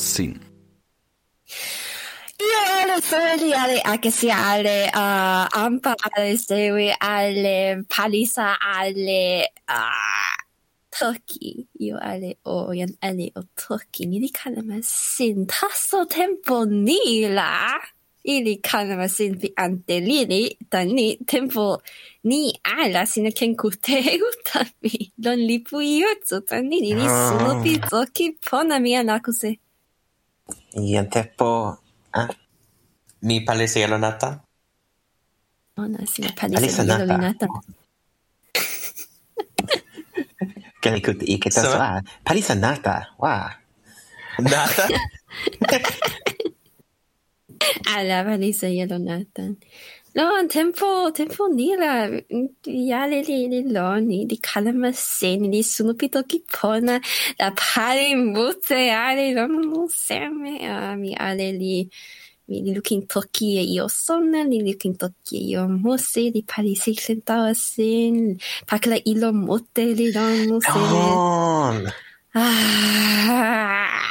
sin. Io ero familiare anche se alle uh, ampa, alle Sewi, alle palisa, alle uh, toki. Io alle orian, alle o toki. Nili kanama sin tasso tempo nila. Ili kanama sin pi ante lili, da ni tempo ni ala sina ken kute utami. Don li puiotsu, da ni nili ah. suno pi toki pona mia nakuse. Y antes, pues. Ah, mi palesielo nata. Oh, no, sí, palesielo nata. nata. ¿Qué, y qué tal? So, ah, paliza nata. Wow. Nata. A la nata. No, tempo, tempo nira. Yale li li loni, di kalama seni, li sunupito ki pona, la pare mute ale lo, no seme. Uh, mi ale li, mi li lukin toki e io sonna, li lukin toki e io mose, li pali si sentawa sen, pakla ilo mute li lono seme. Don! Ah.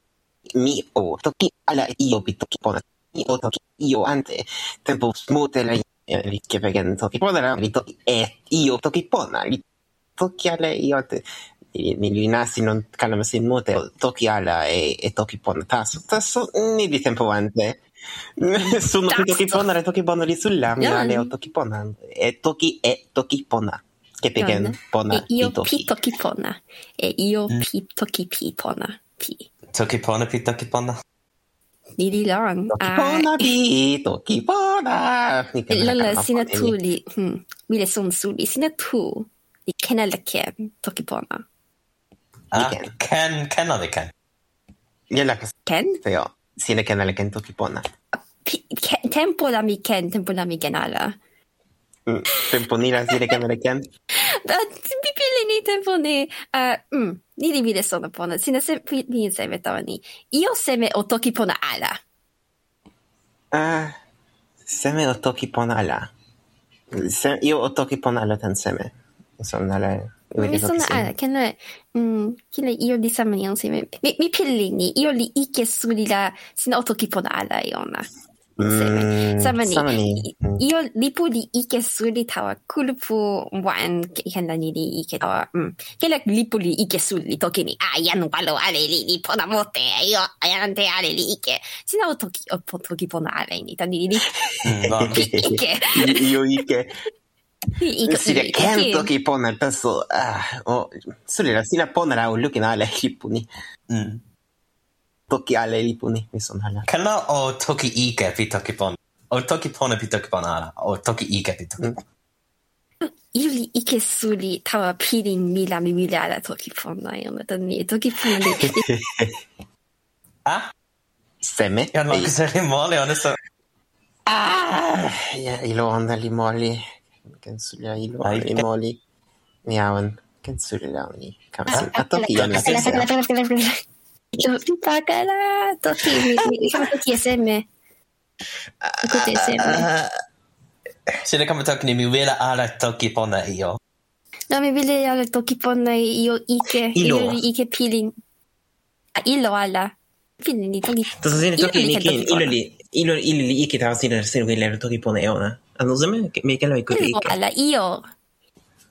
mi o toki ala io pi toki pona. Mi o toki io ante, tempo mute la yan vi ke vengen toki pona la, vi toki e io toki pona. Li toki ala io te, ni li nasi non kalma sin mute, toki ala e, e toki pona. Taso, taso, ni di tempo ante. Sono pi toki pona, le toki pona li sulla, mi Yan. ale o toki pona. E toki e toki pona. Che pegen pona E io pi toki. pi toki pona, e io pi toki pi pona, pi. Tokipanapi Tokipana. Lirilang. Tokipanapi ah. Tokipana. Lalla sina tu li. Hmm. Mile sonsuli sina tu. Li kenalake Tokipana. Ah, ken kenalake. Ken? Joo. Siinä kenelläkin tukiponna. Tempo Ken, tempo lämmiken alla. temponiras dire cameracan. Da pipili ni tempo ne, uh, mm, ni li mire sono pona, sina se mi seme tawa ni. Io seme o toki pona ala. Ah, seme o toki pona ala. se io o toki pona ala tan seme. Sono ala... Mi sono ala, che no, mm, che le io di samani on seme. Mi, mi pili ni, io li ike suri la sina o toki pona ala e ona. Sama ni. sama ni. Mm. Io lipu li ike suli tawa kulupu wan ken la ni li ike tawa. Mm. Kela lipu li ike suli toki ni. Ah, yan walo ale li li pona mote. Io ayante ale li ike. Sina o toki o po toki pona ale ni. Tani li Mm, ike. Io ike. Li ken toki pona taso. Ah, o suli la sina pona la o lukin ale lipuni. Mm. 時あれリポネみそなら。かなお時いいけぴときぽん。お時ぽんぴときぽんなら。お時いいけぴときぽん。Ili ike suli tawa pilin mila mi mila ala toki pona yo mata ni toki pona de. Ah? Seme? Ja no se li moli one so. Ah! Ja ilo onda li moli. Ken sulia ilo li moli. Miawan. Ken sulia oni. Kam sin. A toki yo na. だからときみその時 SM こと SM Sillä kun mä toki, niin minä vielä ala toki ponna jo. No minä vielä ala toki ponna jo ike. Ilo. Ike pilin. Ilo ala. Pilin niin toki. Tässä siinä toki niinkin iloli. Ilo iloli ike taas siinä siinä kun leivät toki ponna jo. Ano se me mikä löi kuitenkin. Ilo ala io.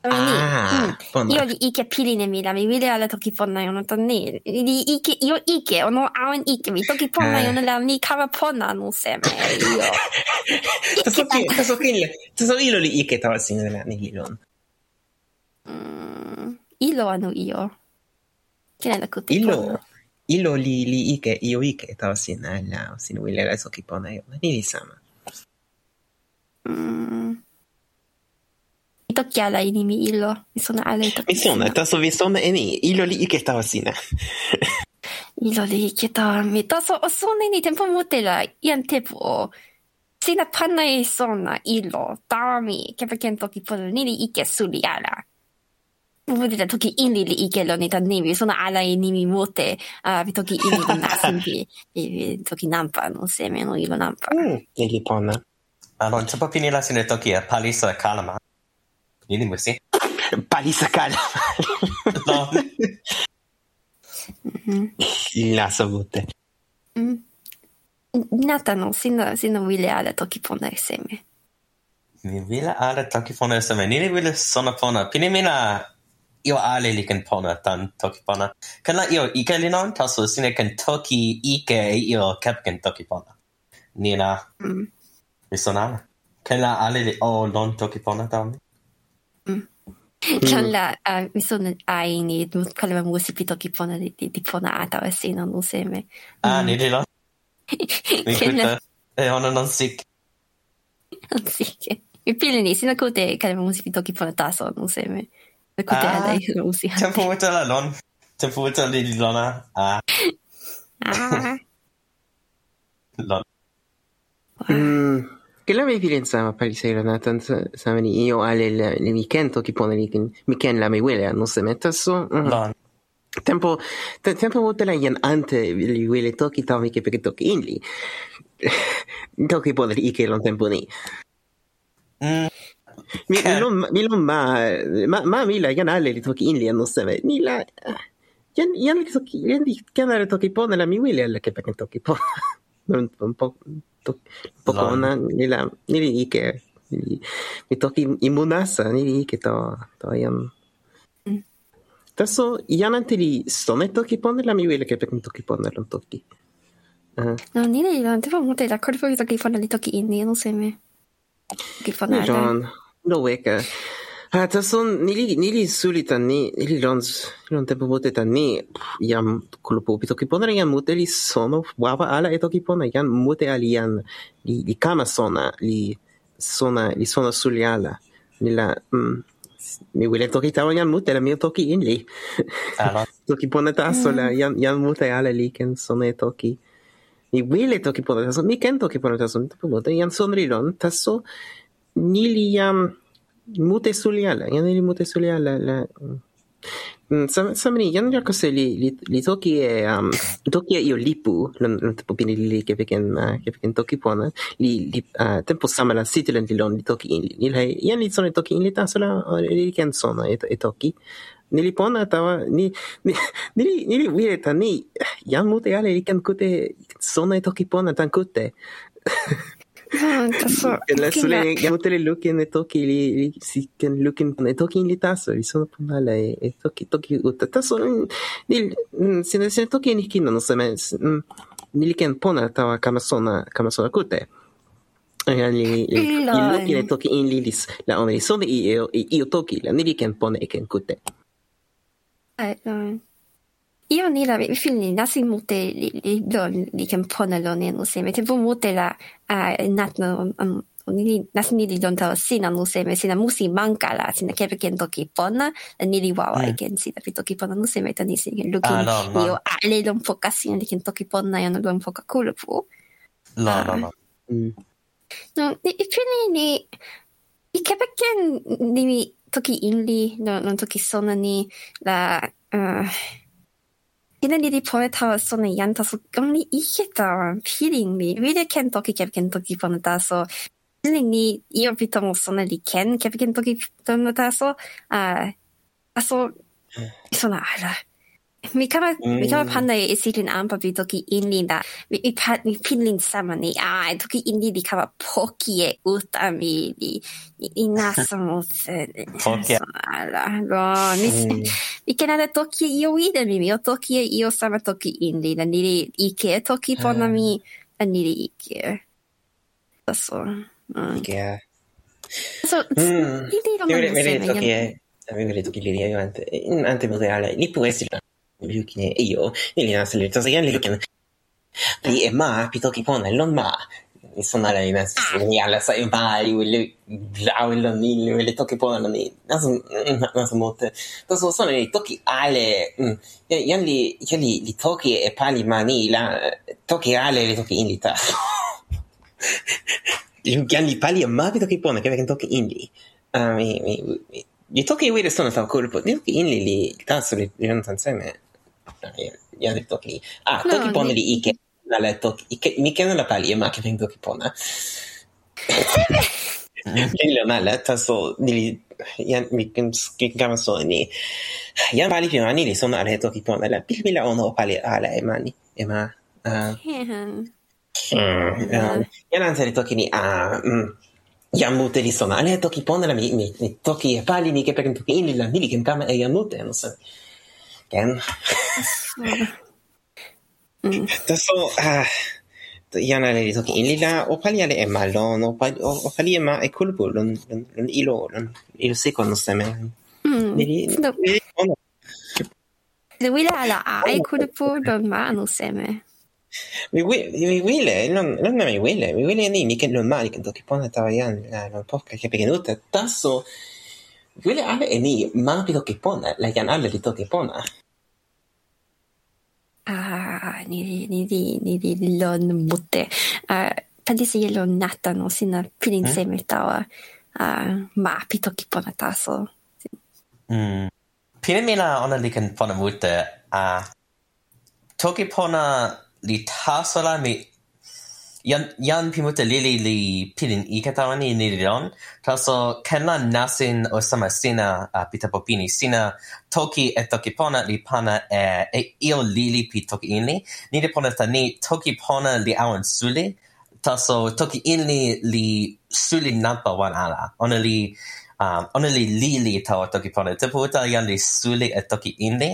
ああ、음. 여기 이게 피리입니다미 위대하다 도끼폰나요는 또니 이 이게 요 이게 오늘 아운 이게 미 도끼폰나요는 라미 카바폰나노 쌤에 이요. Tässä on, tässä, on kyllä, tässä on iloinen ikä taas sinne ilon. Mm, ilo on io. Kenellä kutti Ilo. Ilo li li ikä, io ikä taas sinne sinne viljelä sokiponajolle. Niin sama. Mm. Mi toki ala ini mi ilo. Mi sona ala i toki Mi sona. sina. Taso vi sona e ni. Ilo li ike tawa sina. ilo li ike tawa mi. Taso o sone ni tempo mute la ian tepu o sina pana e sona ilo tawa mi kepeken toki polo ni li ike suli ala. Mute la toki ini li ike lo ni ta nimi, sona ala i nimi mute uh, vi toki ini lo nasin vi, vi toki nampa, no seme no ilo nampa. Mm, li pona. Alon, tempo pini la sine toki e palisa kalama. Viene você? La calha. Lasso Nata Natano, sinna, sinna wile ala toki pona e seme. Mi wile ala toki pona e seme. Nini wile sona pona. Pini mina io ale li ken pona tan toki pona. Kan la io ike li non taso sine ken toki ike e io kep ken toki pona. Nina. Mm. Mi sona ala. Kan la ale li o non toki pona tau mi? Tällä äh, sun äini, mutta olemme muusipitokipona tipona ääntä, ja siinä on useammin. Äänillä. Kyllä. Ei on on sikki. On sikki. Pillini, sinä kuten olemme muusipitokipona taas on useammin. Ja kuten ääntä ei ole uusi ääntä. Te puhutaan on. Te puhutaan lilona. Ää. Ää. Lon. Mm. che la mi pensava per sera nata sapere io alle le mi kento che pone mi ken la mi vuole non se metta so mm. tempo tempo molto la ian ante li wele toki tami che perché toki in toki tocchi pone lì che non tempo ni mm. mi non mi eh. lo ma ma mi la ian alle li toki in lì non se vede mi la ian ian li toki ian di canale toki pone la mi vuole che perché toki pone mutta po, to, Pokemona nila, niliike. Mi toki imunasa niliike to, to iam. Mm. Taso ian ante li sone toki pone la mi wile ke pek mi toki pone lon toki. Uh. No, ni li lan te mo te la korfo toki pone li toki in ni no se me. Toki pone. John, no weka. Ah, ta nili nili suli tan ni ili lons non tempo mute tan ni iam kulu pupi to kipon ren mute li sono wawa ala eto kipon iam mute alian li li kama sona li sona li sona suli ala. Nila mm, mi wile to tawa iam mute la mi toki inli ah, to ki pon ta sola iam iam mute ala li ken sona eto ki mi wile toki ki pon mi ken to ki pon ta so tempo mute iam son rilon ta so nili iam multe suliala yan ili multe suliala la mm. sam samni yan ja ko se li li, li toki e um, toki e lipu lon lon tempo pini li ke peken uh, ke peken toki pona li li uh, tempo sama la sitilen li lon li toki in li li yan li sone toki in li ta sola uh, li ken sona e, e toki. Ni li pona tawa ni ni ni li ni li wire ta ni yan mute ale li ken kute sona e toki pona tan kute. Che la sole ya mutele lukin e toki li li si ken lukin e toki li taso li sono punala e, e toki toki uta taso ni se ne se toki ni kino no seme ni li ken pona tawa kama sona kute Ja li li lukin e toki in lilis la ona li sone i io toki la ni li ken pona e ken kute. Ai, io nella figli nasi mute li don li ken pona lo ne no seme. Te mute la a nat no ni nas ni li don ta sina no seme sina musi manca la sina che perché to ki pona ni li wa wa mm. ken si da pito ki pona no seme ta ni sin che luki io a le don poca sina li can to pona io no don poca culo pu la la la no. I figli ni i che perché ni toki inli no non toki sona ni la uh, キポネタ서는얀타서경리이케타피링리위데켄토키캡켄토키포네타서 피링리 이어피터 모서는 리켄 캡켄토키 포네타서 아 아서 이소나 알아 Mikara mm. mikara panda e silin ampa vi toki inli da. Mi, mi, pa, mi pinlin sama ni a e toki inli di kama poki e uta mi di inasa mo se. Poki. Ala. Go. Mi, mm. mi kena da toki e io ide mi. Mi o toki e io sama toki inli Da niri ike e toki pona mi. Mm. Da niri ike. Da so. Mm. Yeah. So, mm. mi di lo mi Mi di toki e. Mi di toki ante. Ante mo reale. Ni pu esila. Yuki e io, e lì nella sta Yuki. Di, e ma, pitoki pona non ma. Insomma, lei nella alla e ma, io, lao, il non il, le toki pon, non il. Nasu, nasu motte. Tosu, sono i toki ale. Mm, io li, io li, li toki e pali mani, la, toki ale, le toki in ta. Io li pali e ma, pitoki pon, che vecchio toki indi li. Ah, mi, mi, mi. Gli tocchi i sono tal colpo, gli tocchi in li, li, tasso, li, li, non insieme. jävligt okei. Ah, no, tokiponneli niin. ike, ale toki, ike, mikä nolla pali, mä kävin tokipona. Kyllä mä lähtän so, nili, ja mikin skinkan so, niin, ja pali pima nili, son ale tokipona, ale pilmillä on pali ale emani, emä. Ja lähtän toki, niin, ah, mm. ja muuteli sona, ale tokipona, mi, mi, mi, toki, pali, mikä perin toki, inillä, nilikin tämä ei ja muuten, sen. Ken. Tässä äh, janaleritok ilila opaliale e malon, opali ema e kulbu lon, lon ilo, lon ilo sekon seme. Le wile ala a e kulbu lon mano seme. Mi wile, lon na mi wile, mi wile ni, mi ken lon mani ken toki pona tawayan lon porca che pegenuta, tasso wile ale e ni, ma pi toki pona, la jan ale li toki pona. あににりにりりろん持ってあパディシエロナタのシナプリンセメタはあまあピトキポナタソ Mm. Pina mina ona likan pona mute a toki pona li tasola mi yan yan pi mute lili li pilin ike tawa ni ni lon, taso ken la nasin o sama sina a pi tapo sina toki e toki pona li pana e, e io lili pi toki inli, ni li pona ta ni toki pona li awan suli, taso toki inli li suli nampa wan ala, ona li um, ona li lili tawa toki pona, te puta jan li suli e toki inli,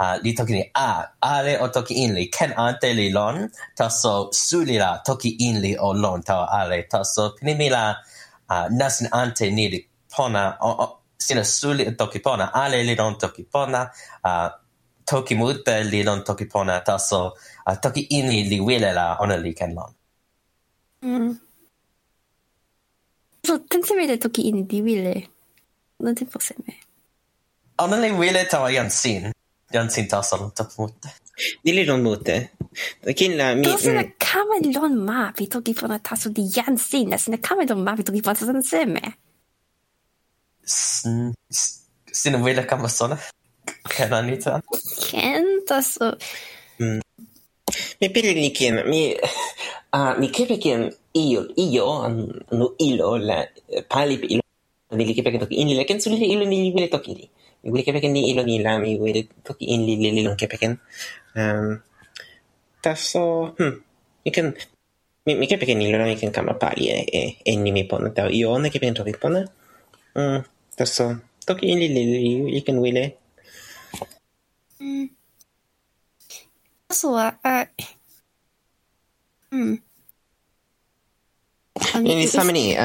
uh, li toki ni a ale o toki in li ken ante li lon taso suli la toki in li o lon tawa ale taso pinimi la uh, nasin ante ni li pona o, o, sina suli toki pona ale li lon toki pona uh, toki mute li lon toki pona taso uh, toki in li li wile la ona li ken lon mm. So, tenseme de toki in li wile. Non te poseme. Ona li wile tawa yan sin. 연신 다섯 못해. 닐리론 못해. 길라 미. 무슨 카멜론 마 비토기보다 다소 니 연신 나 진짜 카멜론 att 비토기보다 선 쌤에. Sina vilja kan vara sådana. Kan han inte? Kent alltså. Mm. Mi pellikin, mi, uh, mi kepekin io, io, no ilo, la, palip ilo, nili kepekin toki inli, la kensu nili ilo nili vile toki nili. wili kepeken ni ilo ni la mi wili toki in li li lon kepeken. Um, taso, hmm, ikan, mi, mi kepeken ilo la mi kan kama pali e, e, e nimi pona, tau io ona kepeken topi pona. Um, taso, toki in li li li ikan wile. Mm. そうは、あ、うん。Yang ni sama ni,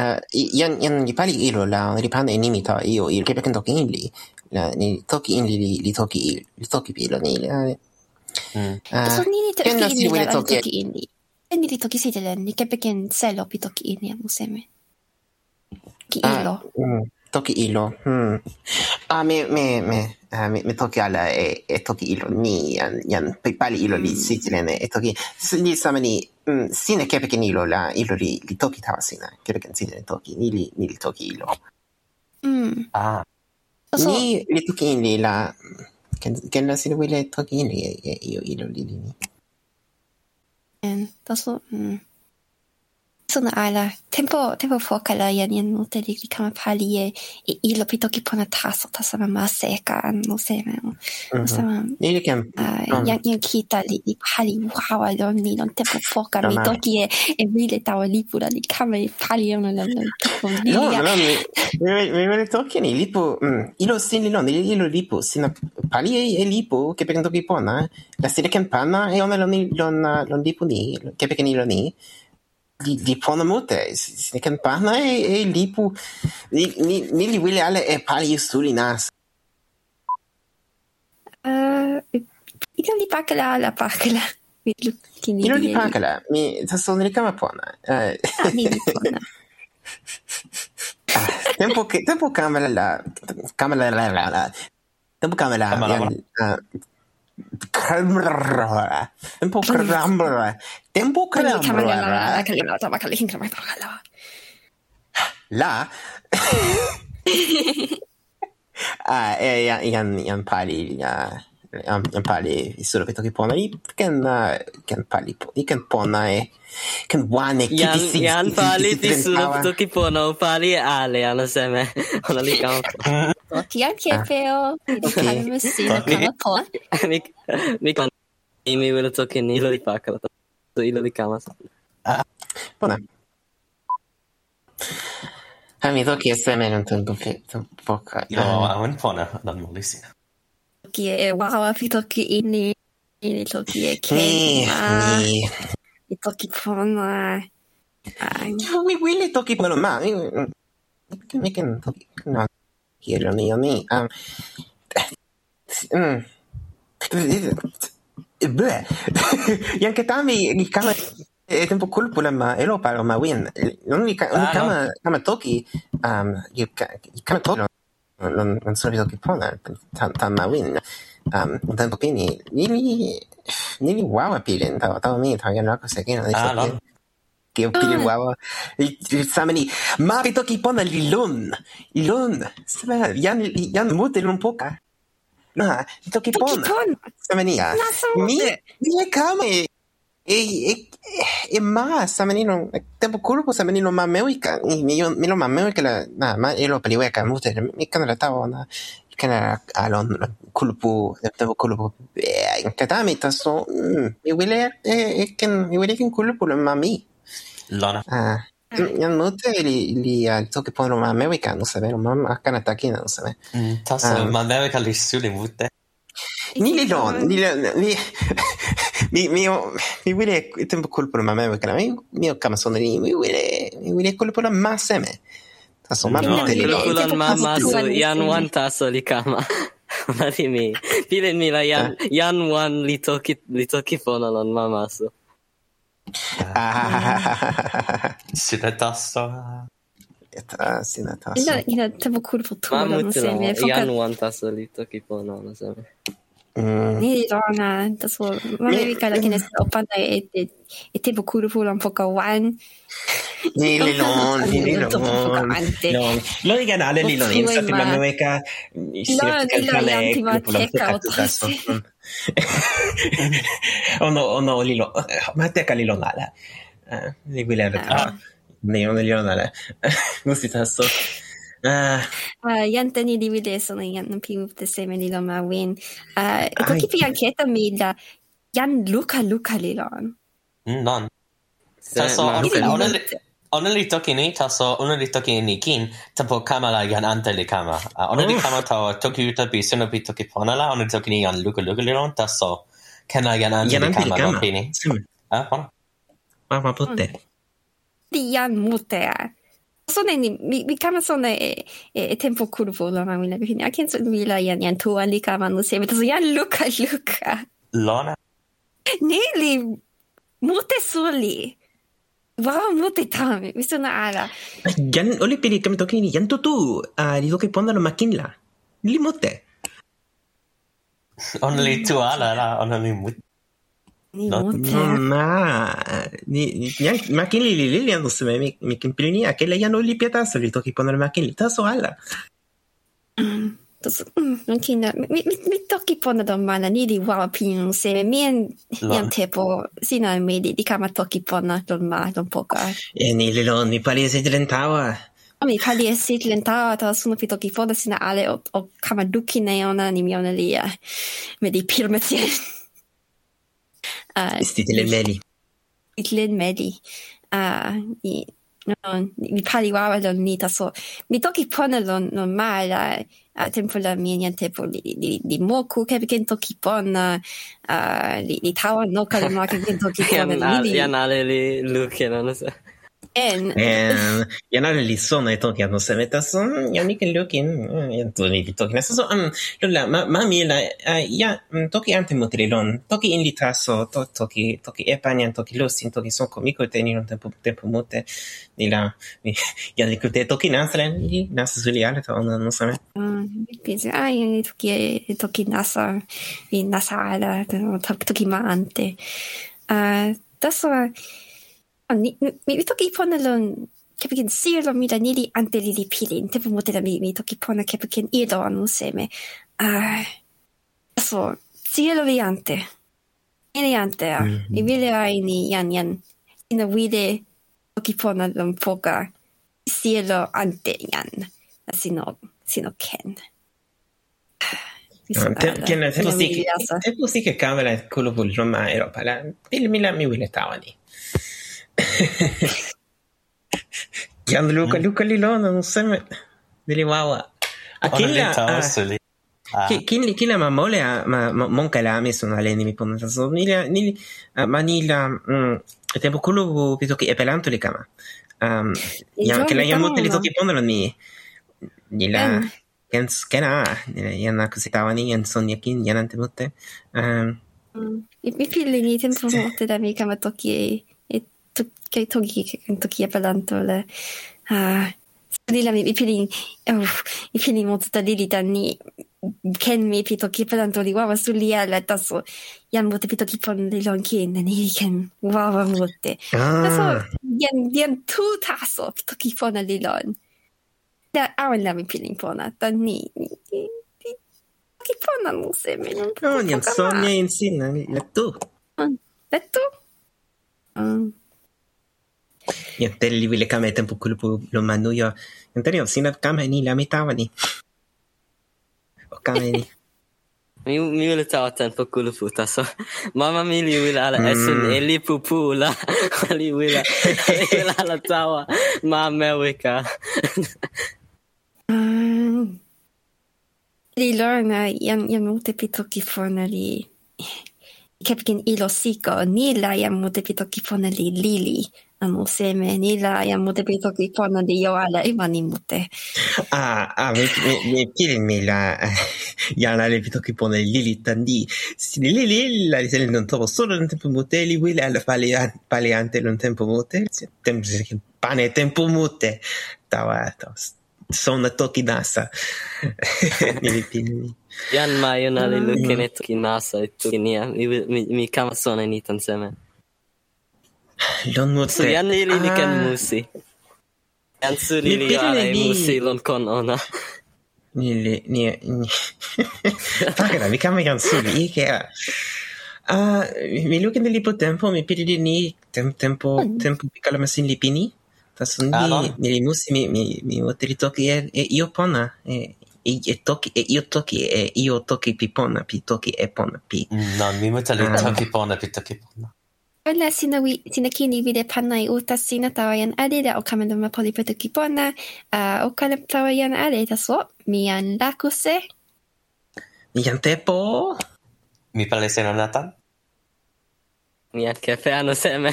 yang yang ni pali ilo la, ni pandai ni mita iyo il, kaya kan toki inli. La ni toki inli li li toki il, li toki ilo ni. Hmm. So ni ni toki inli la, toki inli. Ni li toki sidelen, ni kaya kan selo pi toki inli amu seme. Ki ilo. Hmm. 時色、うん。あ、め、め、め、あめ、め、時あら、え、え、時色に、やん、やん、ぱり色り、すいちれね、え、時、すにさまに、うん、すねけぺけに色ら、色り、り時たわすいな、けぺけんすいね、時、にり、にり時色。うん。ああ。そう。に、り時にりら、けん、けんらするういれ時にり、え、色りりに。えん、だそう、うん。そのあら、店舗、店舗4から家に乗ってりかまパリへ、いろぴときぽなたそたさまませか、のせめん。その、にりけん。や、やきいたり、パリ、わわろんにの店舗4からみときへ、え、みれたわりぷらりかまパリへのなのとこに。No, no, mi, mi vede tocchi ni lipo, mm, ilo sin non, ilo lipo, sina pali e, e lipo, che perché tocchi pona, la sera che panna e ona lo ni, lo na, lo lipo ni, che perché ni lo ni. Di ponamute eh, si can parna e, e lipu li, li, nili wile ale e pali stuli nas. Idem li pakela la pakela. Ilo li pakela. Mi sono son rikama pona. Tempo tempo camela la camela la la la. Tempo camela la. cambra tempo cambra tempo cambra la ah e yan yan pali ya yan yan pali solo che tocchi pona can can pali i can pona e can one che yan yan pali ti solo tocchi pona pali ale alla seme. Alla li campo. Tial kepeo, kalmi sino kama poa. Mikon, imi velo token ilo li pakala, to ilo li kamas. Bona. Ha mi toki e seme non tan poca. Io awen pona dan molissina. Toki e wawa fi toki ini, ini toki e ke. Ni, ni. toki pona. Ai. Mi wili toki pona, ma... Mi mi toki... No you don't need me. Um, mm. Bleh. Janke tami ni kama e tempo colpo la ma ero paro ma win. Non mi kama kama kama toki um you kama toki non non so che pona tam ma win. Um un tempo pini ni ni ni ni wow appealing. Tao tao mi tao yan rako sekin. Ah, no. Tiene guava. Samani, ma toki pona lilun. Lilun. Yan, yan mute un poca. Na, toki pona. Samani, mi, mi kame. E, e, ma, samani no, tempo curvo samani no más me mameuica. Mi, mi no mameuica la, na, ma, e lo peliueca, mute, mi canala tavo, na, canala alon, culpo, tempo culpo, tatami, tasso, mi wile, e, e, can, mi wile can culpo, mami. Lana. Ah. Mm, Motori li, 저기 보러 아메리카노 사베로 맘 아까나 타키나 사베. 음, 타서 마메리카 리스를 못해. 니리론, 니리론, 니 mi, mio, mi vuole tempo colpo ma me perché mio, mio camassone lì mi vuole mi vuole colpo la massa me. Tasso ma no, te lo colpo la massa yan wan tasso li cama ma di me pile mi la yan yan eh. wan li tocchi li tocchi fono non mamasso ああ。死ねたっさ。やった死ねたっさ。いな、多分来ること。まあ、もちろん。Я ну antas lito che poi no, non so. Niin, Rona, ma me mä olin kines kenestä e että e tipo curvula un poco wan. Ni li non, ni li non. Non, lo di canale li non, infatti la mia meca si è calcale curvula un poco tutto. ono, ono lilo, mateka lilo nale. Eh, niin kuin levytään. Niin, on äh, lilo nale. Musti tässä Uh, uh, jäntä ni divide sono jäntä piutte seme lilo ma win. Uh, toki pian ketä jän luka luka liloan. Mm, non. Tässä on, ona li- toki ni taso ona li toki ni kin tempo kama la yan ante li kama. Ah, Ona li kama tawa toki uta bi sino bi toki pona la ona toki ni yan luka luka li lon taso. Kena yan ante Yan li ante li kama lo pini. Ah, pona. Ma ma putte. Di yan mutea. Sone ni mi mi kama sone e, e, e tempo curvo la ma wina bihini. Aken so mi la yan yan tuan li kama no seme. Taso yan Luca Luca. Lona. Ni li mute soli. Waarom moet dit daarmee? Mister Naada. Yan oli pili kami toki ni yan tutu. Ah, digo que ponda lo maquinla. Limote. Only tu ala la, only mut. No, ma, ni, ni, maquinli li li li ando se me mi kin pili ni aquella ya no li pieta se li toki poner maquinli. Taso ala. Das, mm, non kina, mit, mit, mi toki pone domana, ni di wawa pinu se, mien, iam tepo, sina me di, di kama toki pone domana, don poka. Eh. E ni lilo, ni se dilentawa. O ah, mi paliesi dilentawa, ta suno pi toki pona, sina ale, o, o kama duki ne ona, ni mi ona lia, me di pirmetien. uh, eh, Isti tile meli. Itlen meli. Uh, i, no, mi pali wawa lon ni, ta so, mi toki pone lon normala, eh a tempo la mia tempo li li li moku ke ken to kipon a li li tawa no kale ma che to kipon li li. anale li lu che non so Eh, Janari Lizona tokianossa metassa Janiken Lukin Jantori tokinassa. Um, Lola, ma, ma mila, uh, eh, ja, um, toki antemutrilon, toki inlitaso, to, toki, toki epanian, toki lusin, toki sonko miko te niron tempo, tempo mute, nila, janikute toki nasren, ni nasa suli ala to ona nosame. Mm, pisi, ai, toki, toki nasa, vi nasa ala, toki ma ante. Uh, tässä Ah, mi, mi toki pona lon kepikin sirlo mi la nili ante li pilin. Tepo mote la mi, mi toki pona kepikin ilo anu seme. Ah, so, sirlo vi ante. Ili ante, ah. mi vile ai ni yan yan. Ina wide toki pona lon poka sirlo ante yan. Sino, sino ken. كنا تبوسيك تبوسيك كاملة كل بول جمعة إيروبا Il Milan mi ولا تاواني Gianluca, Luca Lilona, non sembra dell'Iwawa. A chi la... Kinli kila ma mole ma monka la me sono aleni mi ponna so nila nili ma nila te bokulu pitoki epelanto le kama um ya che la yamote le non ponna ni nila kens kena nila yana kusitawa ni yan sonya kin yanante motte um ipi li ni tempo motte da mi kama toki che togi che togi pelanto le ah Dilla mi pili i pili mo tutta dili danni ken mi pito ki pelanto li wawa su li ala taso mo te pito ki pon li lon ki ne ni ken wawa mote. Ah. Taso yan yan tu taso pito ki pon li lon. Da awen la mi pili pona danni che fanno non sembra non può in sogna la tu. Ah, Letto tu? Ah. Ja telli ville kame tempo kulupu lo manu yo. Antonio, sina kame ni la mitawa ni. O kame ni. Mi mi wile tawa tempo kulupu taso. Mama mi li wile ala esun e li pupu la. Li wile wile ala tawa. Ma me wika. Li lorna yan yan mute pito ki fona li kepkin ilo siko ni la yan mute pito ki fona li lili あの、生命にライアモデビトキコナでよあらいばにもて。ああ、あ、み、み、み、きりみら、やられびときぽね、りりたんり、りりらりせりのとろ、そろのてんぽもて、りりららぱりあ、ぱりあんてのてんぽもて、てんぽせき、ぱねてんぽもて、たわ、たわ、そんなときなさ。Yan ma, yun ali lukin e tuki nasa, tuki niya, mi kama sona nitan semen. 연예인이니까 아... 무시. 얀스리리 아이 무시 런컨어나. 닐리 니 니. Tack, vi kan med Jansuri. Ikea. Ah, mi lukin li po tempo mi pili di ni tem, tempo mm. tempo pikala masin li pini. Ta sundi ni musi mi mi mi otri toki e, e io pona e e toki e io toki e io toki pipona pi toki e pona pi. Non, mi mutali ah. toki pona pi toki pona. Ola sina wi sina kini vide panai uta sina tawa yan ale da o kamendo ma poli pona uh, o kala tawa yan ale taso mi yan lakuse Mi jan tepo. Mi pale sena Nathan? Mi at kefe ano seme.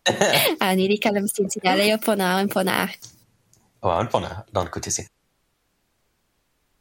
a ni li kala sin sina ale o pona o pona O, an pona, don kutisi.